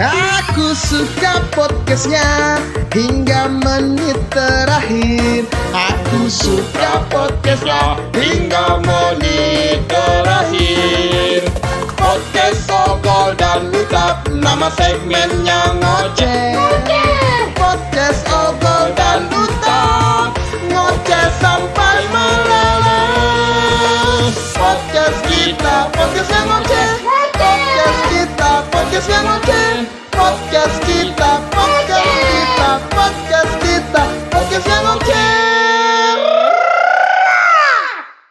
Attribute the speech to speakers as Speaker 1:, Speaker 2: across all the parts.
Speaker 1: Aku suka podcastnya hingga menit terakhir. Aku suka podcastnya hingga menit terakhir. Podcast Ogol dan Utap nama segmennya ngoceh. Podcast Ogol dan Utap ngoceh sampai meleleh. Podcast kita, podcast yang ngoceh. Podcast kita, podcast yang ngoceh. Podcast kita, podcast kita, podcast kita, podcast yang.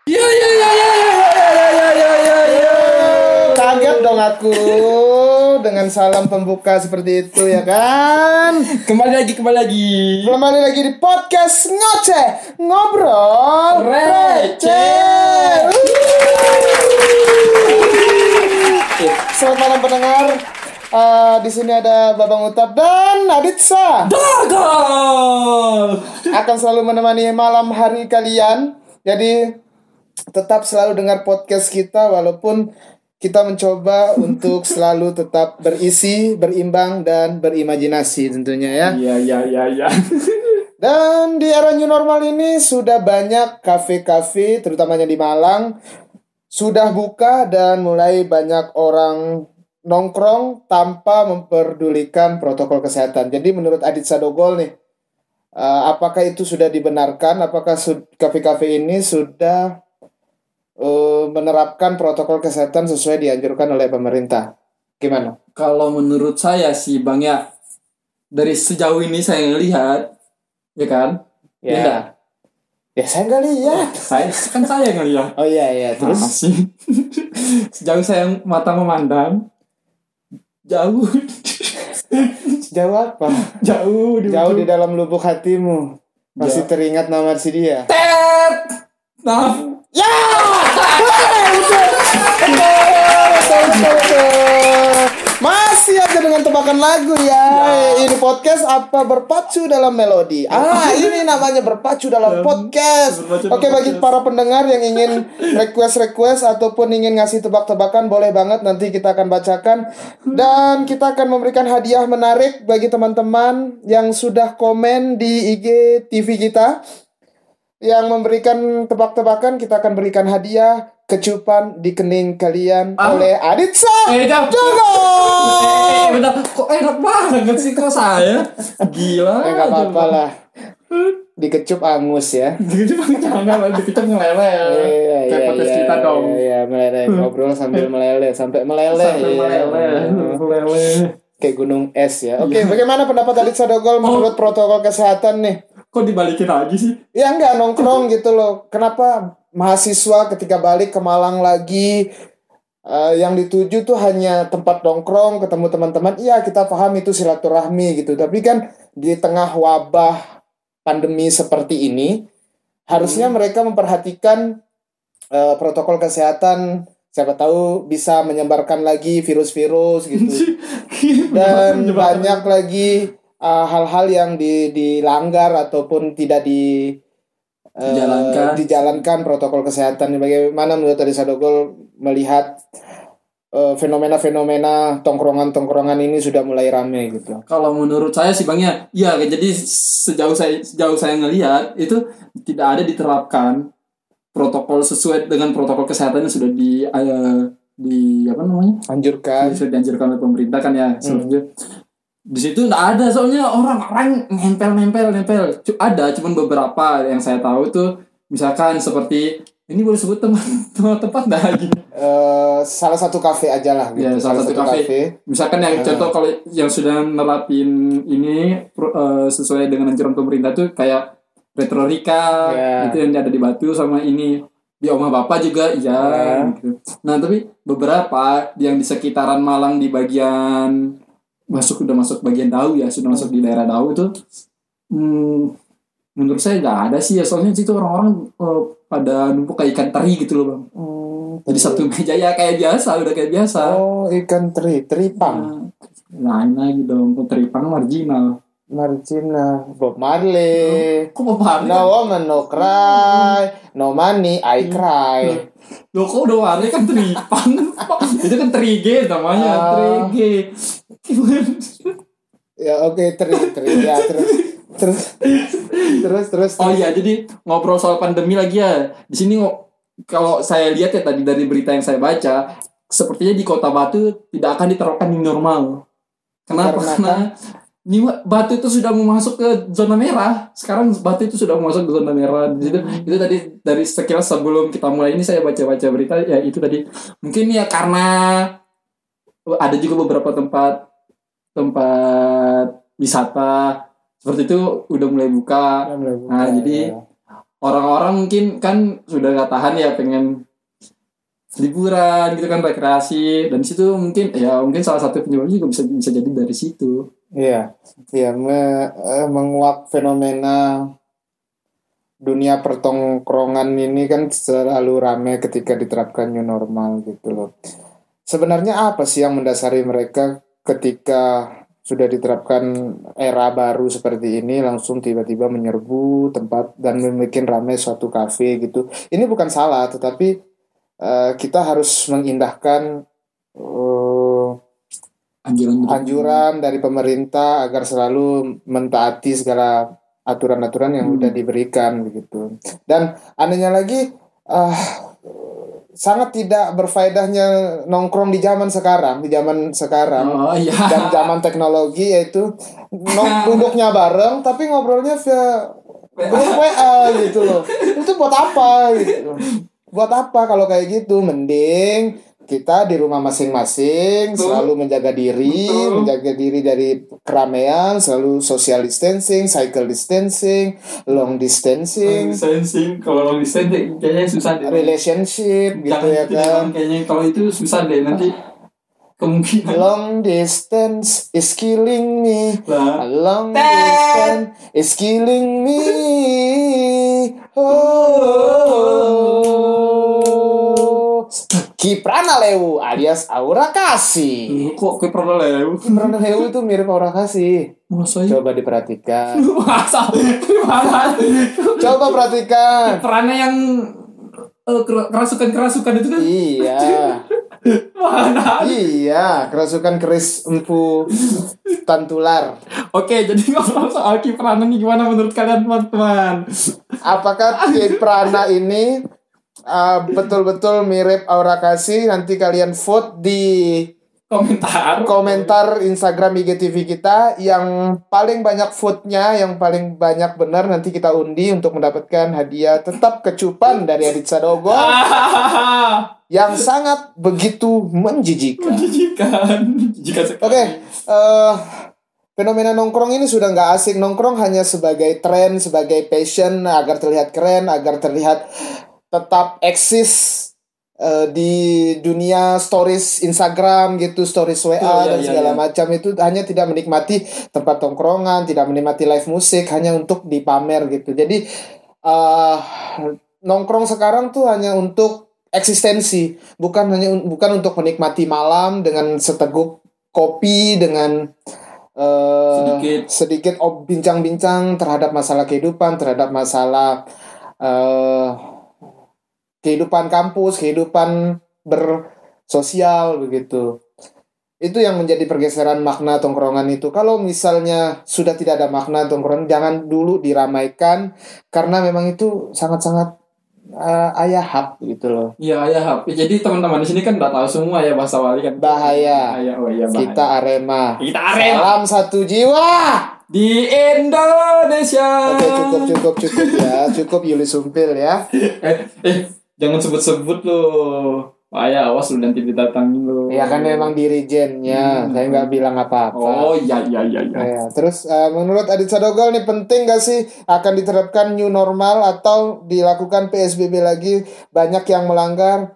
Speaker 2: Ya ya ya ya ya ya ya ya ya ya.
Speaker 1: Kaget dong aku dengan salam pembuka seperti itu ya kan.
Speaker 2: Kembali lagi kembali lagi.
Speaker 1: Kembali lagi di podcast ngoceh ngobrol
Speaker 2: Receh.
Speaker 1: Selamat malam pendengar. Eh, di sini ada Babang Utap dan Aditsa
Speaker 2: Gagal.
Speaker 1: akan selalu menemani malam hari kalian. Jadi tetap selalu dengar podcast kita walaupun kita mencoba untuk selalu tetap berisi, berimbang dan berimajinasi tentunya ya.
Speaker 2: Ya ya ya ya.
Speaker 1: Dan di era new normal ini sudah banyak kafe-kafe, terutamanya di Malang, sudah buka dan mulai banyak orang nongkrong tanpa memperdulikan protokol kesehatan. Jadi menurut Adit Sadogol nih, eh, apakah itu sudah dibenarkan? Apakah kafe-kafe ini sudah eh, menerapkan protokol kesehatan sesuai dianjurkan oleh pemerintah? Gimana?
Speaker 2: Kalau menurut saya sih Bang ya dari sejauh ini saya ngelihat ya kan? Ya enggak?
Speaker 1: Ya saya nggak lihat.
Speaker 2: Saya kan saya ngelihat.
Speaker 1: Oh iya iya terus.
Speaker 2: Sih sejauh saya mata memandang jauh
Speaker 1: Jauh apa?
Speaker 2: jauh di
Speaker 1: Jauh di dalam lubuk hatimu masih
Speaker 2: Jauh.
Speaker 1: teringat nama si dia.
Speaker 2: Tet! Maaf.
Speaker 1: Ya! Masih aja dengan tebakan lagu ya. Ini podcast apa berpacu dalam melodi. Ah, ini namanya berpacu dalam podcast.
Speaker 2: berpacu
Speaker 1: Oke, bagi
Speaker 2: podcast.
Speaker 1: para pendengar yang ingin request-request ataupun ingin ngasih tebak-tebakan boleh banget nanti kita akan bacakan dan kita akan memberikan hadiah menarik bagi teman-teman yang sudah komen di IG TV kita yang memberikan tebak-tebakan kita akan berikan hadiah kecupan di kening kalian
Speaker 2: Ah.
Speaker 1: oleh Aditsa
Speaker 2: Eh, jauh.
Speaker 1: Jogo.
Speaker 2: Eh, bentar. Kok enak banget sih kok saya? Gila.
Speaker 1: Eh, nggak apa-apa lah. Dikecup angus ya.
Speaker 2: Jangan lah dipicam ngeleleh.
Speaker 1: Iya,
Speaker 2: Kayak podcast kita dong.
Speaker 1: Iya, iya, meleleh ngobrol sambil meleleh sampai meleleh.
Speaker 2: Sampai
Speaker 1: iya.
Speaker 2: meleleh. Meleleh.
Speaker 1: Kayak gunung es ya. Oke, bagaimana pendapat Aditsa Dogol menurut protokol kesehatan nih?
Speaker 2: Kok dibalikin lagi sih?
Speaker 1: Ya enggak nongkrong gitu loh. Kenapa mahasiswa ketika balik ke Malang lagi eh, yang dituju tuh hanya tempat nongkrong, ketemu teman-teman. Iya, kita paham itu silaturahmi gitu. Tapi kan di tengah wabah pandemi seperti ini, harusnya mereka memperhatikan eh, protokol kesehatan. Siapa tahu bisa menyebarkan lagi virus-virus gitu. Dan banyak lagi uh, hal-hal yang di, dilanggar ataupun tidak di uh,
Speaker 2: Dijalankan.
Speaker 1: dijalankan protokol kesehatan. Bagaimana menurut Tadi Sadogol melihat uh, fenomena-fenomena tongkrongan-tongkrongan ini sudah mulai ramai gitu.
Speaker 2: Kalau menurut saya sih Bang ya, iya jadi sejauh saya sejauh saya ngelihat itu tidak ada diterapkan protokol sesuai dengan protokol kesehatan yang sudah di eh, di apa namanya?
Speaker 1: Anjurkan.
Speaker 2: sudah dianjurkan oleh pemerintah kan ya sebenarnya di situ nggak ada soalnya orang-orang nempel nempel ada cuman beberapa yang saya tahu tuh misalkan seperti ini boleh sebut teman teman tempat nggak gini
Speaker 1: Uh, salah satu kafe aja lah gitu.
Speaker 2: Ya, salah satu kafe. misalkan yang contoh kalau yang sudah nerapin ini eh, sesuai dengan anjuran pemerintah tuh kayak retorika
Speaker 1: Ya.
Speaker 2: itu yang ada di Batu sama ini di Omah Bapak juga iya
Speaker 1: Ya.
Speaker 2: gitu. Nah tapi beberapa yang di sekitaran Malang di bagian masuk udah masuk bagian Dau ya sudah masuk di daerah Dau itu hmm, menurut saya nggak ada sih ya soalnya situ orang-orang eh, pada numpuk kayak ikan teri gitu loh bang.
Speaker 1: Hmm,
Speaker 2: Jadi satu meja ya kayak biasa udah kayak biasa.
Speaker 1: Oh, ikan teri, teripang.
Speaker 2: Nah, lain lagi dong teripang marginal.
Speaker 1: Marcina, Bob Marley.
Speaker 2: Kok mau paham?
Speaker 1: No woman, no cry. No money, I cry.
Speaker 2: Lo kok udah warna kan teripang Itu kan trige namanya. Trige
Speaker 1: Ya oke terus terus ya terus terus terus terus.
Speaker 2: Oh iya, jadi ngobrol soal pandemi lagi ya. Di sini kalau saya lihat ya tadi dari berita yang saya baca, sepertinya di Kota Batu tidak akan diterapkan new normal. Kenapa?
Speaker 1: Karena
Speaker 2: Karena ini Batu itu sudah mau masuk ke zona merah. Sekarang Batu itu sudah mau masuk ke zona merah. Di situ itu tadi dari sekilas sebelum kita mulai ini saya baca-baca berita ya itu tadi mungkin ya karena ada juga beberapa tempat tempat wisata. Seperti itu udah mulai buka. Nah, jadi- orang-orang mungkin kan sudah gak tahan ya pengen liburan gitu kan rekreasi. Dan situ mungkin ya mungkin salah satu penyebabnya juga bisa bisa jadi dari situ.
Speaker 1: Iya, iya me- eh, menguak fenomena dunia pertongkrongan ini kan selalu ramai ketika diterapkan new normal gitu loh. Sebenarnya apa sih yang mendasari mereka ketika sudah diterapkan era baru seperti ini langsung tiba-tiba menyerbu tempat dan membuat ramai suatu kafe gitu. Ini bukan salah, tetapi eh, kita harus mengindahkan eh,
Speaker 2: anjuran
Speaker 1: anjuran dari pemerintah agar selalu mentaati segala aturan-aturan yang
Speaker 2: Hmm.
Speaker 1: udah diberikan begitu. Dan anehnya lagi ah, sangat tidak berfaedahnya nongkrong di zaman sekarang, di zaman sekarang
Speaker 2: oh iya
Speaker 1: dan zaman teknologi yaitu nong- duduknya bareng tapi ngobrolnya via grup WA gitu loh. Itu buat apa gitu. Buat apa kalau kayak gitu? Mending kita di rumah masing-masing
Speaker 2: Betul.
Speaker 1: selalu menjaga diri,
Speaker 2: Betul.
Speaker 1: menjaga diri dari keramaian, selalu social distancing, cycle distancing, long distancing,
Speaker 2: sensing kalau long distance deh, kayaknya susah deh
Speaker 1: relationship gitu
Speaker 2: Jangan
Speaker 1: ya kan.
Speaker 2: Kayaknya kalau itu susah deh nanti kemungkinan
Speaker 1: Long distance is killing me.
Speaker 2: lah
Speaker 1: A long distance is killing me. Oh. Kiprana Lewu alias Aura Kasih.
Speaker 2: Kok ke pernah lew
Speaker 1: Kiprana Lewu itu mirip Aura Kasih.
Speaker 2: masa ya
Speaker 1: Coba diperhatikan.
Speaker 2: masa mana
Speaker 1: Coba perhatikan.
Speaker 2: perannya yang eh, kerasukan kerasukan itu kan
Speaker 1: Iya,
Speaker 2: mana
Speaker 1: iya, kerasukan keris empu tantular.
Speaker 2: Oke, jadi ngomong soal kiprana nih gimana menurut kalian teman-teman?
Speaker 1: Apakah Kiprana ini uh, betul-betul mirip Aura Kasih? Nanti kalian vote di
Speaker 2: Komentar.
Speaker 1: komentar Instagram IGTV kita yang paling banyak vote-nya, yang paling banyak benar nanti kita undi untuk mendapatkan hadiah tetap kecupan dari Adit Sadogo yang sangat begitu menjijikan.
Speaker 2: Menjijikan. Jika
Speaker 1: Oke, eh fenomena nongkrong ini sudah nggak asik. Nongkrong hanya sebagai tren, sebagai passion agar terlihat keren, agar terlihat tetap eksis eh, di dunia stories Instagram gitu, stories WA
Speaker 2: Oh, iya,
Speaker 1: dan
Speaker 2: iya,
Speaker 1: segala
Speaker 2: iya.
Speaker 1: macam itu hanya tidak menikmati tempat tongkrongan, tidak menikmati live musik, hanya untuk dipamer gitu. Jadi eh nongkrong sekarang tuh hanya untuk eksistensi, bukan hanya bukan untuk menikmati malam dengan seteguk kopi dengan eh,
Speaker 2: Sedikit.
Speaker 1: sedikit ob- bincang-bincang terhadap masalah kehidupan, terhadap masalah eh, kehidupan kampus, kehidupan bersosial begitu. Itu yang menjadi pergeseran makna tongkrongan itu. Kalau misalnya sudah tidak ada makna tongkrongan, jangan dulu diramaikan karena memang itu sangat-sangat eh, ayahap gitu loh.
Speaker 2: Iya, ya, Hap. Jadi teman-teman di sini kan udah tahu semua ya bahasa wali kan.
Speaker 1: Bahaya.
Speaker 2: Bahaya. Oh iya, bahaya.
Speaker 1: Kita Arema.
Speaker 2: Kita Arema.
Speaker 1: Salam satu jiwa.
Speaker 2: di Indonesia.
Speaker 1: Oke cukup cukup cukup ya cukup Yuli Sumpil ya.
Speaker 2: Eh, eh, jangan sebut-sebut loh. Bahaya, awas lu nanti didatangin lu.
Speaker 1: Ya kan memang dirijennya.
Speaker 2: Hmm.
Speaker 1: Saya nggak bilang apa-apa.
Speaker 2: Oh iya iya iya iya.
Speaker 1: Ya, terus eh, menurut Adit Sadogol nih penting gak sih akan diterapkan new normal atau dilakukan PSBB lagi banyak yang melanggar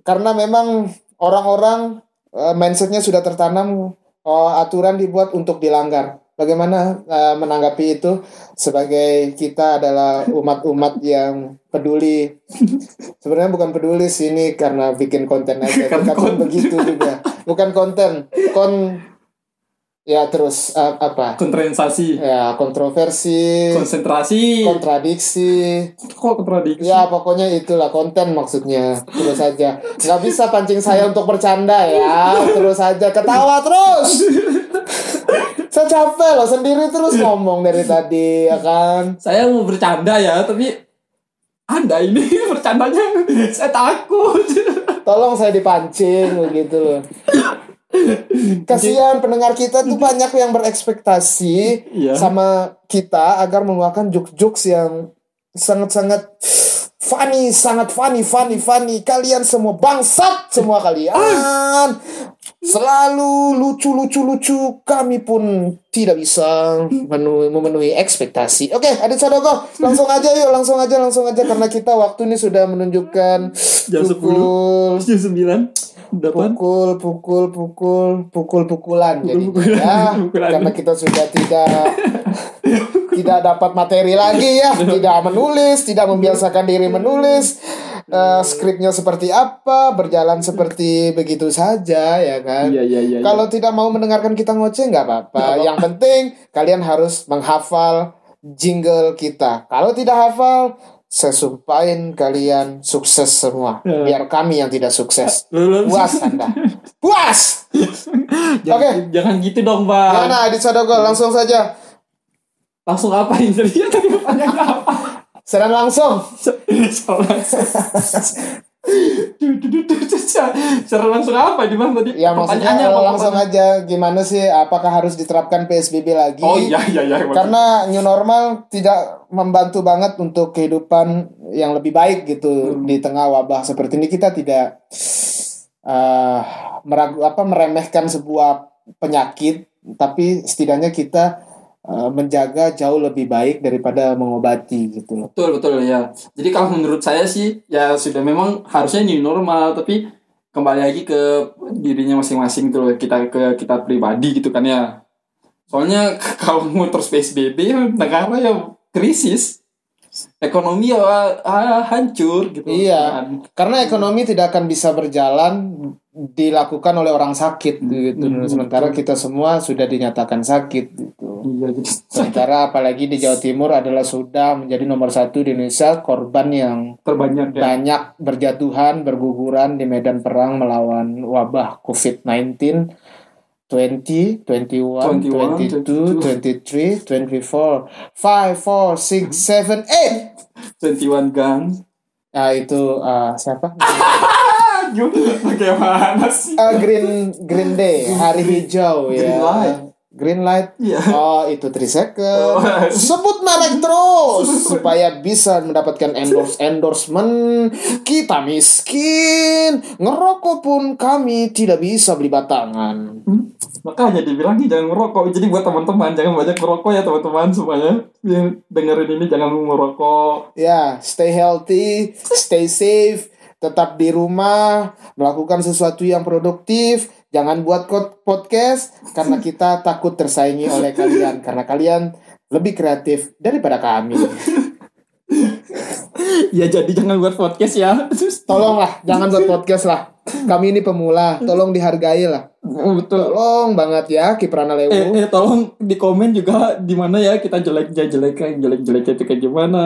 Speaker 1: karena memang orang-orang eh, mindsetnya sudah tertanam oh, aturan dibuat untuk dilanggar. Bagaimana eh, menanggapi itu sebagai kita adalah umat-umat yang peduli. Sebenarnya bukan peduli sih ini karena bikin konten aja, tapi
Speaker 2: konten.
Speaker 1: begitu juga. Bukan konten, kon ya terus eh, apa?
Speaker 2: Kontrensasi.
Speaker 1: Ya kontroversi,
Speaker 2: Konsentrasi.
Speaker 1: kontradiksi.
Speaker 2: Kok kontradiksi?
Speaker 1: Ya pokoknya itulah konten maksudnya. Terus aja. Nggak bisa pancing saya untuk bercanda ya. Terus aja ketawa terus. Saya capek loh sendiri terus ngomong dari tadi ya kan.
Speaker 2: Saya mau bercanda ya, tapi anda ini bercandanya saya takut.
Speaker 1: Tolong saya dipancing begitu loh. Kasihan pendengar kita tuh banyak yang berekspektasi
Speaker 2: Iya.
Speaker 1: sama kita agar mengeluarkan jokes-jokes yang sangat-sangat funny, sangat funny, funny, funny. Kalian semua bangsat semua kalian. Selalu lucu, lucu, lucu. Kami pun tidak bisa memenuhi, memenuhi ekspektasi. Oke, Adit Sadogo, langsung aja yuk, langsung aja, langsung aja karena kita waktu ini sudah menunjukkan
Speaker 2: Jam 10.
Speaker 1: pukul
Speaker 2: Jam sembilan,
Speaker 1: pukul pukul pukul pukul pukulan jadi
Speaker 2: Pukul-pukulan.
Speaker 1: ya
Speaker 2: Pukulan.
Speaker 1: karena kita sudah tidak tidak dapat materi lagi ya tidak menulis tidak membiasakan diri menulis Eh, skripnya seperti apa berjalan seperti begitu saja ya kan
Speaker 2: Iya iya iya.
Speaker 1: kalau tidak mau mendengarkan kita ngoceh nggak apa-apa yang penting kalian harus menghafal jingle kita kalau tidak hafal saya sumpahin kalian sukses semua
Speaker 2: Ya.
Speaker 1: biar kami yang tidak sukses puas anda puas
Speaker 2: jangan,
Speaker 1: Oke.
Speaker 2: jangan gitu dong, Bang.
Speaker 1: Mana Adit Sadogo langsung saja
Speaker 2: Langsung apa ini tadi? Tadi pertanyaan apa?
Speaker 1: Serang langsung
Speaker 2: Soalnya Cara langsung apa di mana tadi?
Speaker 1: ya maksudnya
Speaker 2: apa?
Speaker 1: langsung aja gimana sih apakah harus diterapkan PSBB lagi
Speaker 2: Oh iya iya iya.
Speaker 1: karena new normal tidak membantu banget untuk kehidupan yang lebih baik gitu
Speaker 2: Hmm.
Speaker 1: di tengah wabah seperti ini kita tidak eh meragu apa meremehkan sebuah penyakit tapi setidaknya kita menjaga jauh lebih baik daripada mengobati gitu loh.
Speaker 2: Betul betul ya. Jadi kalau menurut saya sih ya sudah memang harusnya new normal tapi kembali lagi ke dirinya masing-masing tuh loh, kita ke kita pribadi gitu kan ya. Soalnya kalau mau terus PSBB negara ya krisis. Ekonomi ya ah, hancur gitu.
Speaker 1: Iya.
Speaker 2: kan.
Speaker 1: Karena ekonomi tidak akan bisa berjalan dilakukan oleh orang sakit gitu.
Speaker 2: Hmm.
Speaker 1: Sementara kita semua sudah dinyatakan sakit gitu.
Speaker 2: Iya
Speaker 1: Sementara apalagi di Jawa Timur adalah sudah menjadi nomor satu di Indonesia korban yang
Speaker 2: terbanyak ya.
Speaker 1: banyak berjatuhan, berguguran di medan perang melawan wabah COVID-19 20, 21, 22, 23, 24, 5, 4, 6, 7, 8
Speaker 2: 21 guns.
Speaker 1: Nah itu uh, siapa?
Speaker 2: Ah, bagaimana sih?
Speaker 1: Uh, green Green Day, hari hijau ya.
Speaker 2: Green light.
Speaker 1: Green light.
Speaker 2: Iya.
Speaker 1: Oh, itu 3 second.
Speaker 2: Oh.
Speaker 1: Sebut merek terus supaya bisa mendapatkan endorse endorsement. Kita miskin, ngerokok pun kami tidak bisa beli batangan.
Speaker 2: Hmm? Makanya dibilangin jangan merokok. Jadi buat teman-teman jangan banyak merokok ya teman-teman semuanya. Yang dengerin ini jangan merokok.
Speaker 1: Ya, stay healthy, stay safe, tetap di rumah, melakukan sesuatu yang produktif. Jangan buat podcast karena kita takut tersaingi oleh kalian karena kalian lebih kreatif daripada kami.
Speaker 2: Ya jadi jangan buat podcast ya.
Speaker 1: Tolonglah, jangan buat podcast lah. Kami ini pemula, tolong dihargai lah.
Speaker 2: Betul.
Speaker 1: Tolong banget ya Kiprana
Speaker 2: Eh,
Speaker 1: Lewu.
Speaker 2: eh, tolong di komen juga di mana ya kita jelek jelek jelek jelek itu kayak gimana.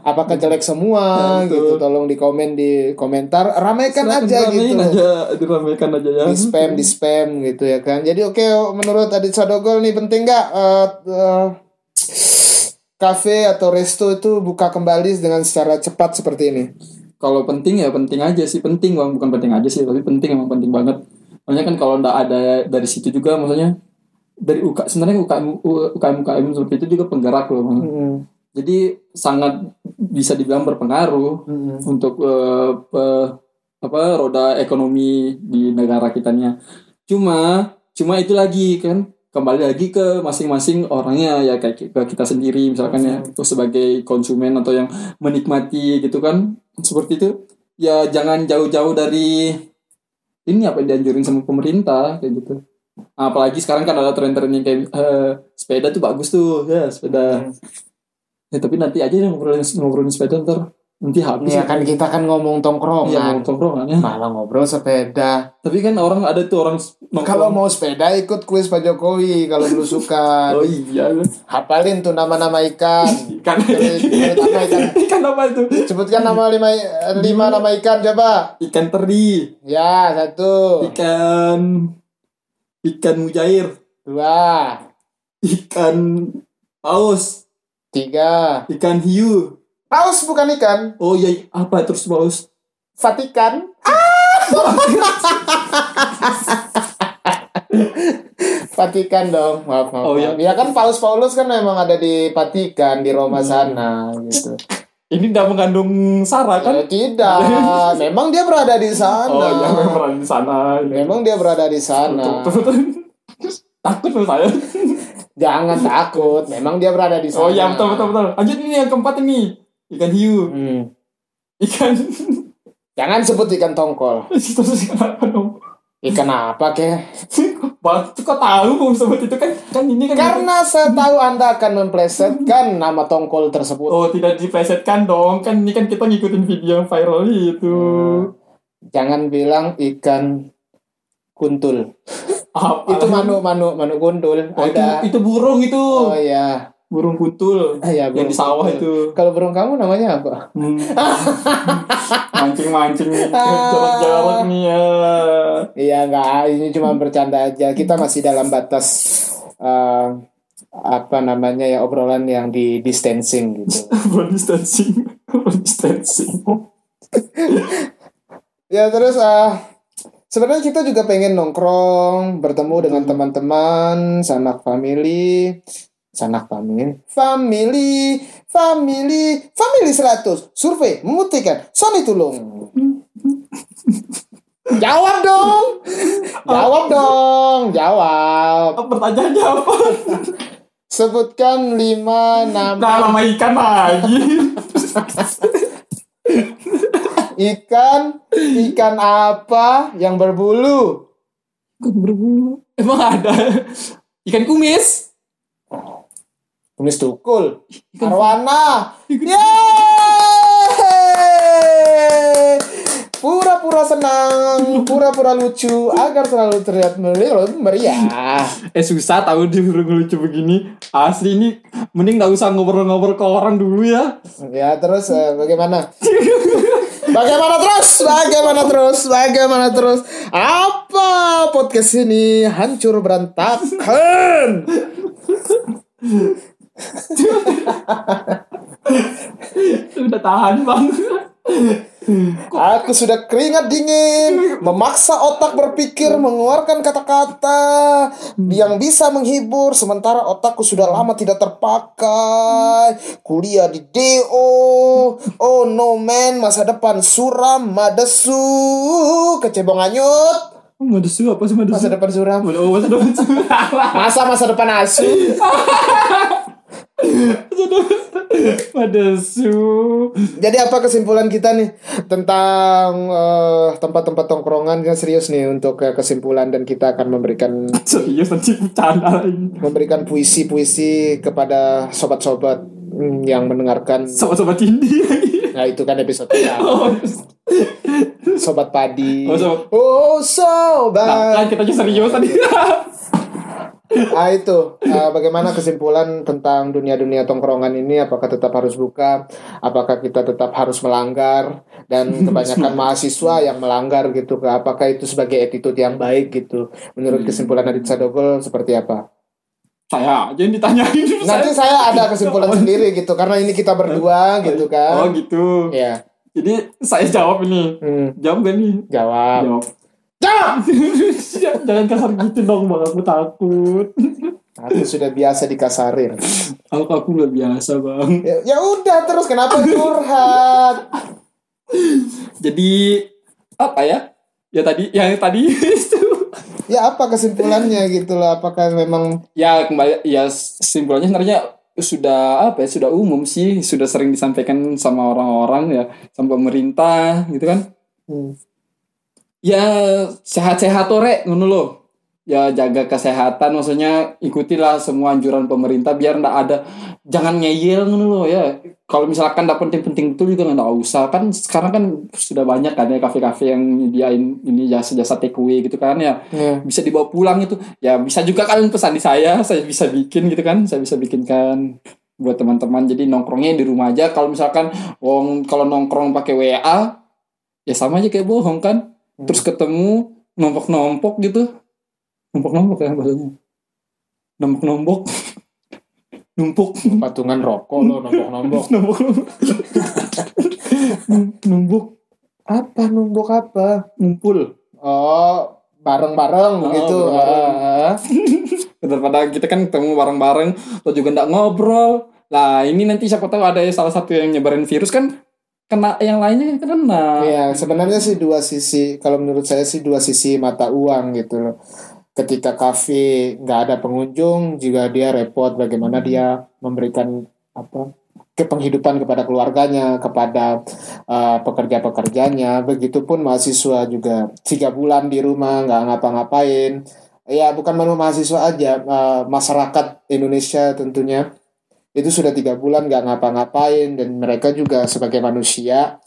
Speaker 1: Apakah jelek semua
Speaker 2: Ya,
Speaker 1: gitu? Tolong di komen di komentar, ramaikan aja
Speaker 2: Ramein
Speaker 1: gitu.
Speaker 2: aja, diramaikan aja ya.
Speaker 1: di spam di spam gitu ya kan jadi oke menurut Adit Sadogol nih penting nggak eh, eh, kafe atau resto itu buka kembali dengan secara cepat seperti ini
Speaker 2: Kalau penting ya penting aja sih penting bang bukan penting aja sih tapi penting emang penting banget. Soalnya kan kalau ndak ada dari situ juga maksudnya dari UK sebenarnya UKM UKM UKM seperti itu juga penggerak loh. Bang. Jadi sangat bisa dibilang berpengaruh untuk eh, pe- apa roda ekonomi di negara kitanya. Cuma cuma itu lagi kan kembali lagi ke masing-masing orangnya ya kayak ke kita sendiri misalkan ya sebagai konsumen atau yang menikmati gitu kan seperti itu ya jangan jauh-jauh dari ini apa yang dianjurin sama pemerintah kayak gitu. Apalagi sekarang kan ada tren-tren yang kayak eh, sepeda tuh bagus tuh ya sepeda. Ya tapi nanti aja yang ngobrolin ngobrolin sepeda ntar nanti habis
Speaker 1: ya kan kita kan ngomong
Speaker 2: Iya,
Speaker 1: tongkrongan
Speaker 2: tongkrongan ya.
Speaker 1: malah ngobrol sepeda
Speaker 2: Tapi kan orang ada tuh orang nongkrong.
Speaker 1: kalau mau sepeda ikut kuis Pak Jokowi kalau lu suka
Speaker 2: Oh iya.
Speaker 1: hafalin tuh nama-nama ikan
Speaker 2: Ikan.
Speaker 1: Nama ikan
Speaker 2: Ikan apa itu?
Speaker 1: sebutkan nama lima lima nama ikan coba
Speaker 2: Ikan teri.
Speaker 1: ya satu
Speaker 2: Ikan ikan mujair.
Speaker 1: dua
Speaker 2: ikan paus
Speaker 1: Tiga.
Speaker 2: ikan hiu
Speaker 1: Paus bukan ikan.
Speaker 2: oh iya apa terus paus
Speaker 1: Vatikan. Vatikan dong, maaf maaf.
Speaker 2: Oh, iya.
Speaker 1: Ya kan Paus Paulus kan memang ada di Vatikan di Roma sana gitu.
Speaker 2: ini tidak mengandung sara kan
Speaker 1: Ya, tidak, memang dia berada di sana.
Speaker 2: oh iya memang di sana
Speaker 1: Memang dia berada di sana.
Speaker 2: Takut sama saya
Speaker 1: Jangan takut, memang dia berada di sana.
Speaker 2: oh iya betul betul betul lanjut ini yang keempat ini ikan hiu
Speaker 1: Hmm.
Speaker 2: ikan
Speaker 1: Jangan sebut ikan tongkol.
Speaker 2: terus kenapa dong
Speaker 1: Ikan apa kek?
Speaker 2: Bang, kok tahu mau sebut itu kan kan ini kan
Speaker 1: Karena saya tahu Anda akan memplesetkan nama tongkol tersebut.
Speaker 2: Oh tidak diplesetkan dong kan ini kan kita ngikutin video yang viral itu
Speaker 1: Jangan bilang ikan kuntul.
Speaker 2: apa
Speaker 1: Itu manu manu manu kuntul.
Speaker 2: oh, itu,
Speaker 1: Ada.
Speaker 2: itu burung itu
Speaker 1: Oh iya.
Speaker 2: Burung kuntul
Speaker 1: Ah, ya,
Speaker 2: yang
Speaker 1: burung
Speaker 2: di sawah
Speaker 1: kuntul.
Speaker 2: itu
Speaker 1: Kalau burung kamu namanya apa?
Speaker 2: Hmm. mancing mancing jarak-jarak nih ya
Speaker 1: Iya enggak, ini cuma bercanda aja. Kita masih dalam batas eh, apa namanya ya obrolan yang di distancing gitu.
Speaker 2: distancing distancing
Speaker 1: Ya terus ah sebenarnya kita juga pengen nongkrong, bertemu dengan teman-teman, sanak family, sanak family, family, family, family 100. Survei membuktikan Sony Tulung. Jawab dong. Jawab dong, jawab.
Speaker 2: Oh, pertanyaannya apa
Speaker 1: Sebutkan lima nama
Speaker 2: nah nama ikan lagi
Speaker 1: ikan ikan apa yang berbulu?
Speaker 2: ikan berbulu emang ada ikan kumis
Speaker 1: Kumis tukul.
Speaker 2: Ikan-
Speaker 1: Arwana. Yeay! Pura-pura senang, pura-pura lucu agar selalu terlihat meriah. meriah.
Speaker 2: Eh susah tahu di lucu begini Asli ini Mending gak usah ngobrol-ngobrol ke orang dulu ya
Speaker 1: Ya terus eh, bagaimana? Bagaimana terus? Bagaimana terus? Bagaimana terus? Apa podcast ini hancur berantakan?
Speaker 2: Udah tahan bang
Speaker 1: Aku sudah keringat dingin, memaksa otak berpikir, mengeluarkan kata-kata yang bisa menghibur, sementara otakku sudah lama tidak terpakai. Kuliah di DO, oh no man, masa depan suram, madesu, kecebong anyut,
Speaker 2: Madesu apa sih madesu?
Speaker 1: masa depan suram.
Speaker 2: Oh masa depan
Speaker 1: Masa masa depan asu?
Speaker 2: Madesu
Speaker 1: Jadi apa kesimpulan kita nih tentang eh, tempat-tempat tongkrongan? Yang serius nih untuk eh, kesimpulan dan kita akan memberikan
Speaker 2: Serius nanti bercanda lagi.
Speaker 1: memberikan puisi-puisi kepada sobat-sobat hmm, yang mendengarkan.
Speaker 2: Sobat-sobat indie lagi.
Speaker 1: Nah itu kan episode pertama.
Speaker 2: Oh,
Speaker 1: sobat padi.
Speaker 2: Oh, sobat-
Speaker 1: Oh,
Speaker 2: nah, kan kita aja serius tadi
Speaker 1: Ah itu eh, bagaimana kesimpulan tentang dunia-dunia tongkrongan ini? Apakah tetap harus buka? Apakah kita tetap harus melanggar? Dan kebanyakan mahasiswa yang melanggar gitu. Apakah itu sebagai attitude yang baik gitu? Menurut kesimpulan Adit Sadogol seperti apa?
Speaker 2: Saya aja yang ditanyain
Speaker 1: Nanti saya ada kesimpulan sendiri gitu karena ini kita berdua gitu
Speaker 2: Oh
Speaker 1: kan.
Speaker 2: gitu
Speaker 1: Ya.
Speaker 2: Jadi saya jawab ini
Speaker 1: Hmm,
Speaker 2: Jawab gak nih?
Speaker 1: jawab.
Speaker 2: Jawab
Speaker 1: Jawab.
Speaker 2: Jangan kasar gitu dong bang Aku takut
Speaker 1: Aku sudah biasa dikasarin.
Speaker 2: Aku aku udah biasa bang
Speaker 1: Ya, ya udah terus kenapa curhat?
Speaker 2: Jadi Apa ya? Ya tadi Yang tadi itu
Speaker 1: Ya apa kesimpulannya gitu loh? Apakah memang
Speaker 2: Ya kembali Ya simpulannya sebenarnya sudah apa ya sudah umum sih sudah sering disampaikan sama orang-orang ya sama pemerintah gitu kan
Speaker 1: hmm,
Speaker 2: ya sehat-sehat ore ngono lo ya jaga kesehatan maksudnya ikutilah semua anjuran pemerintah biar ndak ada jangan ngeyel ngono lo ya. Kalau misalkan ndak penting-penting betul juga nggak usah. Kan sekarang kan sudah banyak kan ya kafe-kafe yang nyediain ini jasa-jasa take away gitu kan ya.
Speaker 1: Ya.
Speaker 2: bisa dibawa pulang itu. Ya bisa juga kalian pesan di saya saya bisa bikin gitu kan saya bisa bikinkan buat teman-teman. Jadi nongkrongnya di rumah aja. Kalau misalkan wong kalau nongkrong pakai WA ya sama aja kayak bohong kan terus ketemu nombok-nombok gitu. Nombok-nombok ya bahasanya nombok-nombok. Numpuk.
Speaker 1: Patungan rokok lo nombok-nombok.
Speaker 2: Numpuk. Numpuk.
Speaker 1: Apa? Numbuk apa?
Speaker 2: Ngumpul
Speaker 1: oh bareng-bareng
Speaker 2: Oh,
Speaker 1: begitu. Ah.
Speaker 2: daripada kita kan ketemu bareng-bareng lo juga nggak ngobrol. Lah ini nanti siapa tahu ada salah satu yang nyebarin virus kan kena yang lainnya kan kena
Speaker 1: Iya, sebenarnya sih dua sisi. Kalau menurut saya sih dua sisi mata uang gitu. Ketika kafe nggak ada pengunjung, juga dia repot bagaimana dia memberikan apa ke penghidupan kepada keluarganya, kepada uh, pekerja-pekerjanya. Begitupun mahasiswa juga tiga bulan di rumah nggak ngapa-ngapain. Ya bukan cuma mahasiswa aja, uh, masyarakat Indonesia tentunya itu sudah tiga bulan nggak ngapa-ngapain dan mereka juga sebagai manusia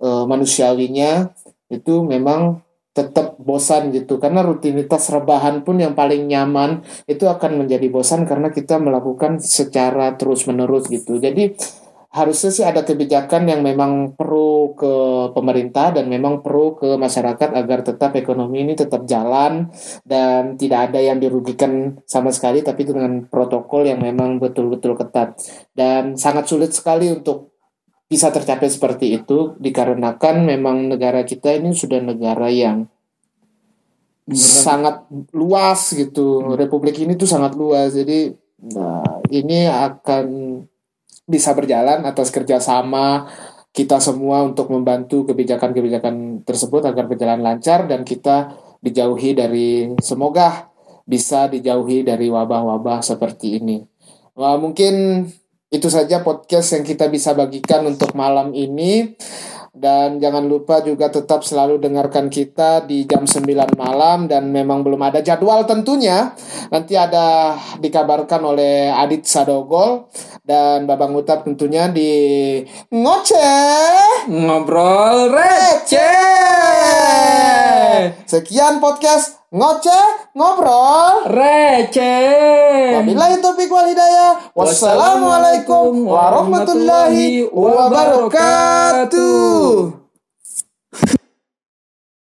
Speaker 1: eh, manusiawinya itu memang tetap bosan gitu. Karena rutinitas rebahan pun yang paling nyaman itu akan menjadi bosan karena kita melakukan secara terus menerus gitu. Jadi harusnya sih ada kebijakan yang memang pro ke pemerintah dan memang pro ke masyarakat agar tetap ekonomi ini tetap jalan dan tidak ada yang dirugikan sama sekali tapi dengan protokol yang memang betul-betul ketat. Dan sangat sulit sekali untuk bisa tercapai seperti itu dikarenakan memang negara kita ini sudah negara yang sangat luas gitu. Republik ini tuh sangat luas. Jadi nah, ini akan bisa berjalan atas kerjasama kita semua untuk membantu kebijakan-kebijakan tersebut agar berjalan lancar dan kita dijauhi dari semoga bisa dijauhi dari wabah-wabah seperti ini. Wah, mungkin itu saja podcast yang kita bisa bagikan untuk malam ini. Dan jangan lupa juga tetap selalu dengarkan kita di jam 9 malam dan memang belum ada jadwal tentunya. Nanti ada dikabarkan oleh Adit Sadogol dan Babang Utap tentunya di Ngoceh.
Speaker 2: Ngobrol receh.
Speaker 1: Sekian podcast Ngoceh Ngobrol.
Speaker 2: receh
Speaker 1: Wabillahi taufiq wal hidayah. Wassalamualaikum warahmatullahi wabarakatuh.